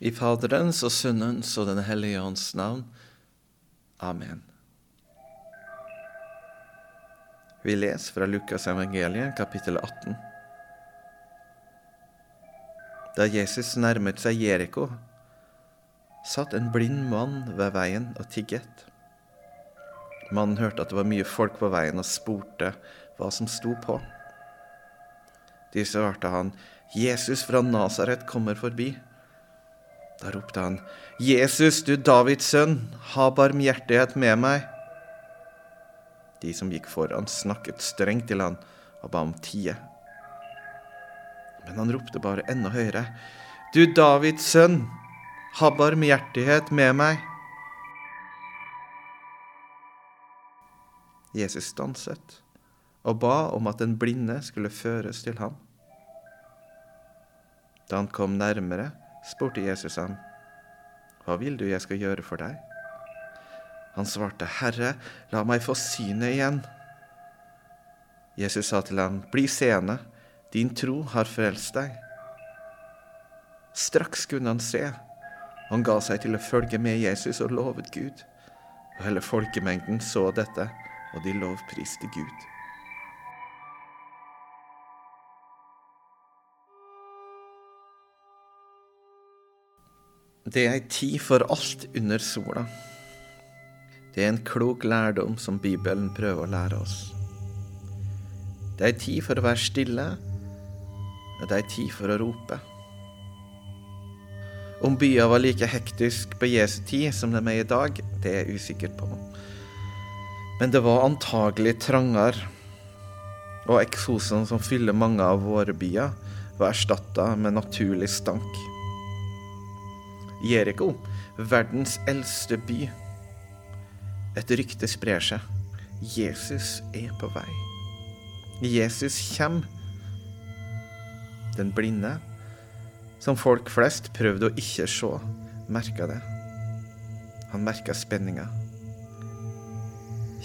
I Faderens og Sønnens og Den hellige ånds navn. Amen. Vi leser fra Lukas evangeliet, kapittel 18. Da Jesus nærmet seg Jeriko, satt en blind mann ved veien og tigget. Mannen hørte at det var mye folk på veien, og spurte hva som sto på. De svarte han, Jesus fra Nasaret kommer forbi. Da ropte han, Jesus, du Davids sønn, ha barmhjertighet med meg. De som gikk foran, snakket strengt til han og ba om tie. Men han ropte bare enda høyere, Du Davids sønn, ha barmhjertighet med meg. Jesus stanset og ba om at den blinde skulle føres til ham. Da han kom nærmere, spurte Jesus ham, Hva vil du jeg skal gjøre for deg? Han svarte, Herre, la meg få synet igjen. Jesus sa til ham, Bli seende, din tro har frelst deg. Straks kunne han se. Han ga seg til å følge med Jesus og lovet Gud. Og hele folkemengden så dette, og de lovpriste Gud. Det er ei tid for alt under sola. Det er en klok lærdom som Bibelen prøver å lære oss. Det er ei tid for å være stille, og det er ei tid for å rope. Om byer var like hektisk på Jesu tid som de er i dag, det er jeg usikker på. Men det var antagelig trangere, og eksosene som fyller mange av våre byer, var erstatta med naturlig stank. Jeriko, verdens eldste by. Et rykte sprer seg. Jesus er på vei. Jesus kommer. Den blinde, som folk flest prøvde å ikke se, merka det. Han merka spenninga.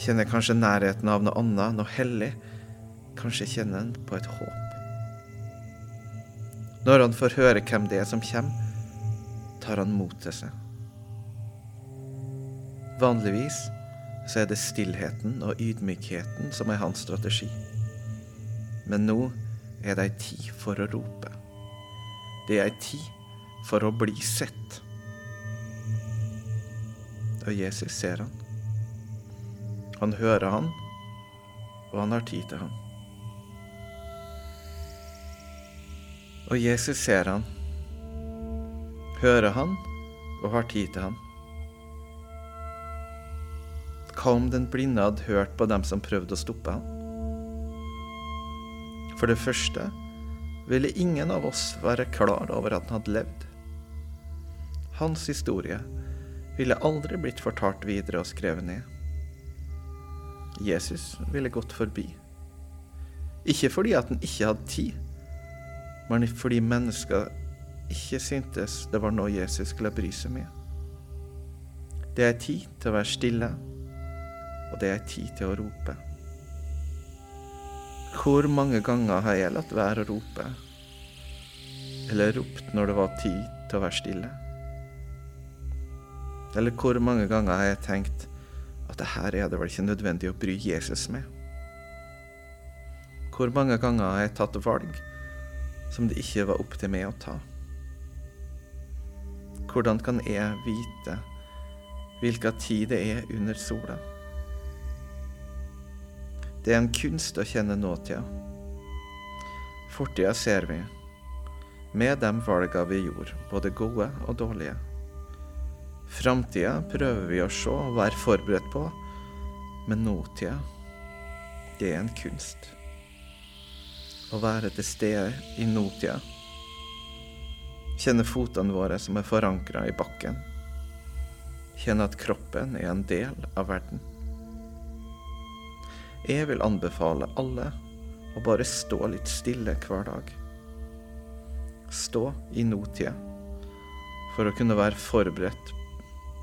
Kjenner kanskje nærheten av noe annet, noe hellig. Kanskje kjenner han på et håp. Når han får høre hvem det er som kommer, tar han mot til seg. Vanligvis så er det stillheten og ydmykheten som er hans strategi. Men nå er det ei tid for å rope. Det er ei tid for å bli sett. Og Jesus ser han. Han hører han, og han har tid til han. Og Jesus ser han, hører han og har tid til han. Hva om den blinde hadde hørt på dem som prøvde å stoppe han? For det første ville ingen av oss være klar over at han hadde levd. Hans historie ville aldri blitt fortalt videre og skrevet ned. Jesus ville gått forbi. Ikke fordi at han ikke hadde tid, men fordi mennesker ikke syntes det var noe Jesus skulle bry seg med. Det er tid til å være stille, og det er tid til å rope. Hvor mange ganger har jeg latt være å rope? Eller ropt når det var tid til å være stille? Eller hvor mange ganger har jeg tenkt at det her er det vel ikke nødvendig å bry Jesus med? Hvor mange ganger har jeg tatt valg som det ikke var opp til meg å ta? Hvordan kan jeg vite hvilken tid det er under sola? Det er en kunst å kjenne nåtida. Fortida ser vi, med de valga vi gjorde, både gode og dårlige. Framtida prøver vi å se og være forberedt på, men nåtida, det er en kunst. Å være til stede i nåtida. Kjenne fotene våre som er forankra i bakken. Kjenne at kroppen er en del av verden. Jeg vil anbefale alle å bare stå litt stille hver dag. Stå i nåtida for å kunne være forberedt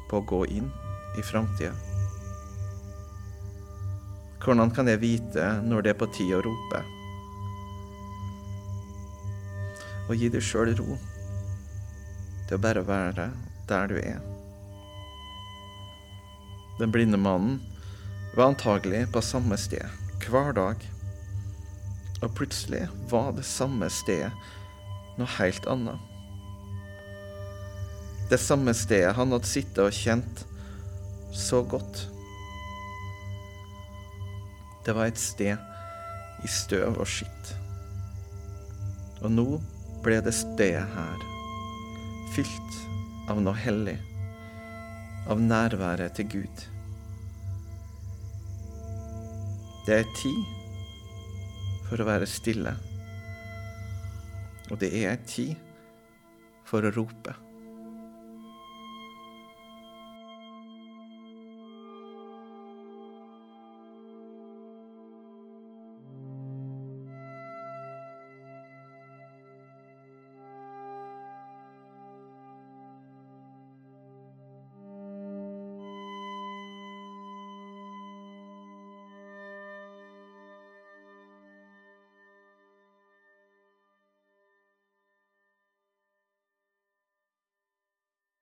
på å gå inn i framtida. Hvordan kan jeg vite når det er på tide å rope? Og gi deg sjøl ro. Til å bare være der du er. Den blinde mannen var antagelig på samme sted hver dag. Og plutselig var det samme stedet noe helt annet. Det samme stedet han hadde sittet og kjent så godt. Det var et sted i støv og skitt. Og nå ble det stedet her fylt av noe hellig, av nærværet til Gud. Det er tid for å være stille, og det er tid for å rope.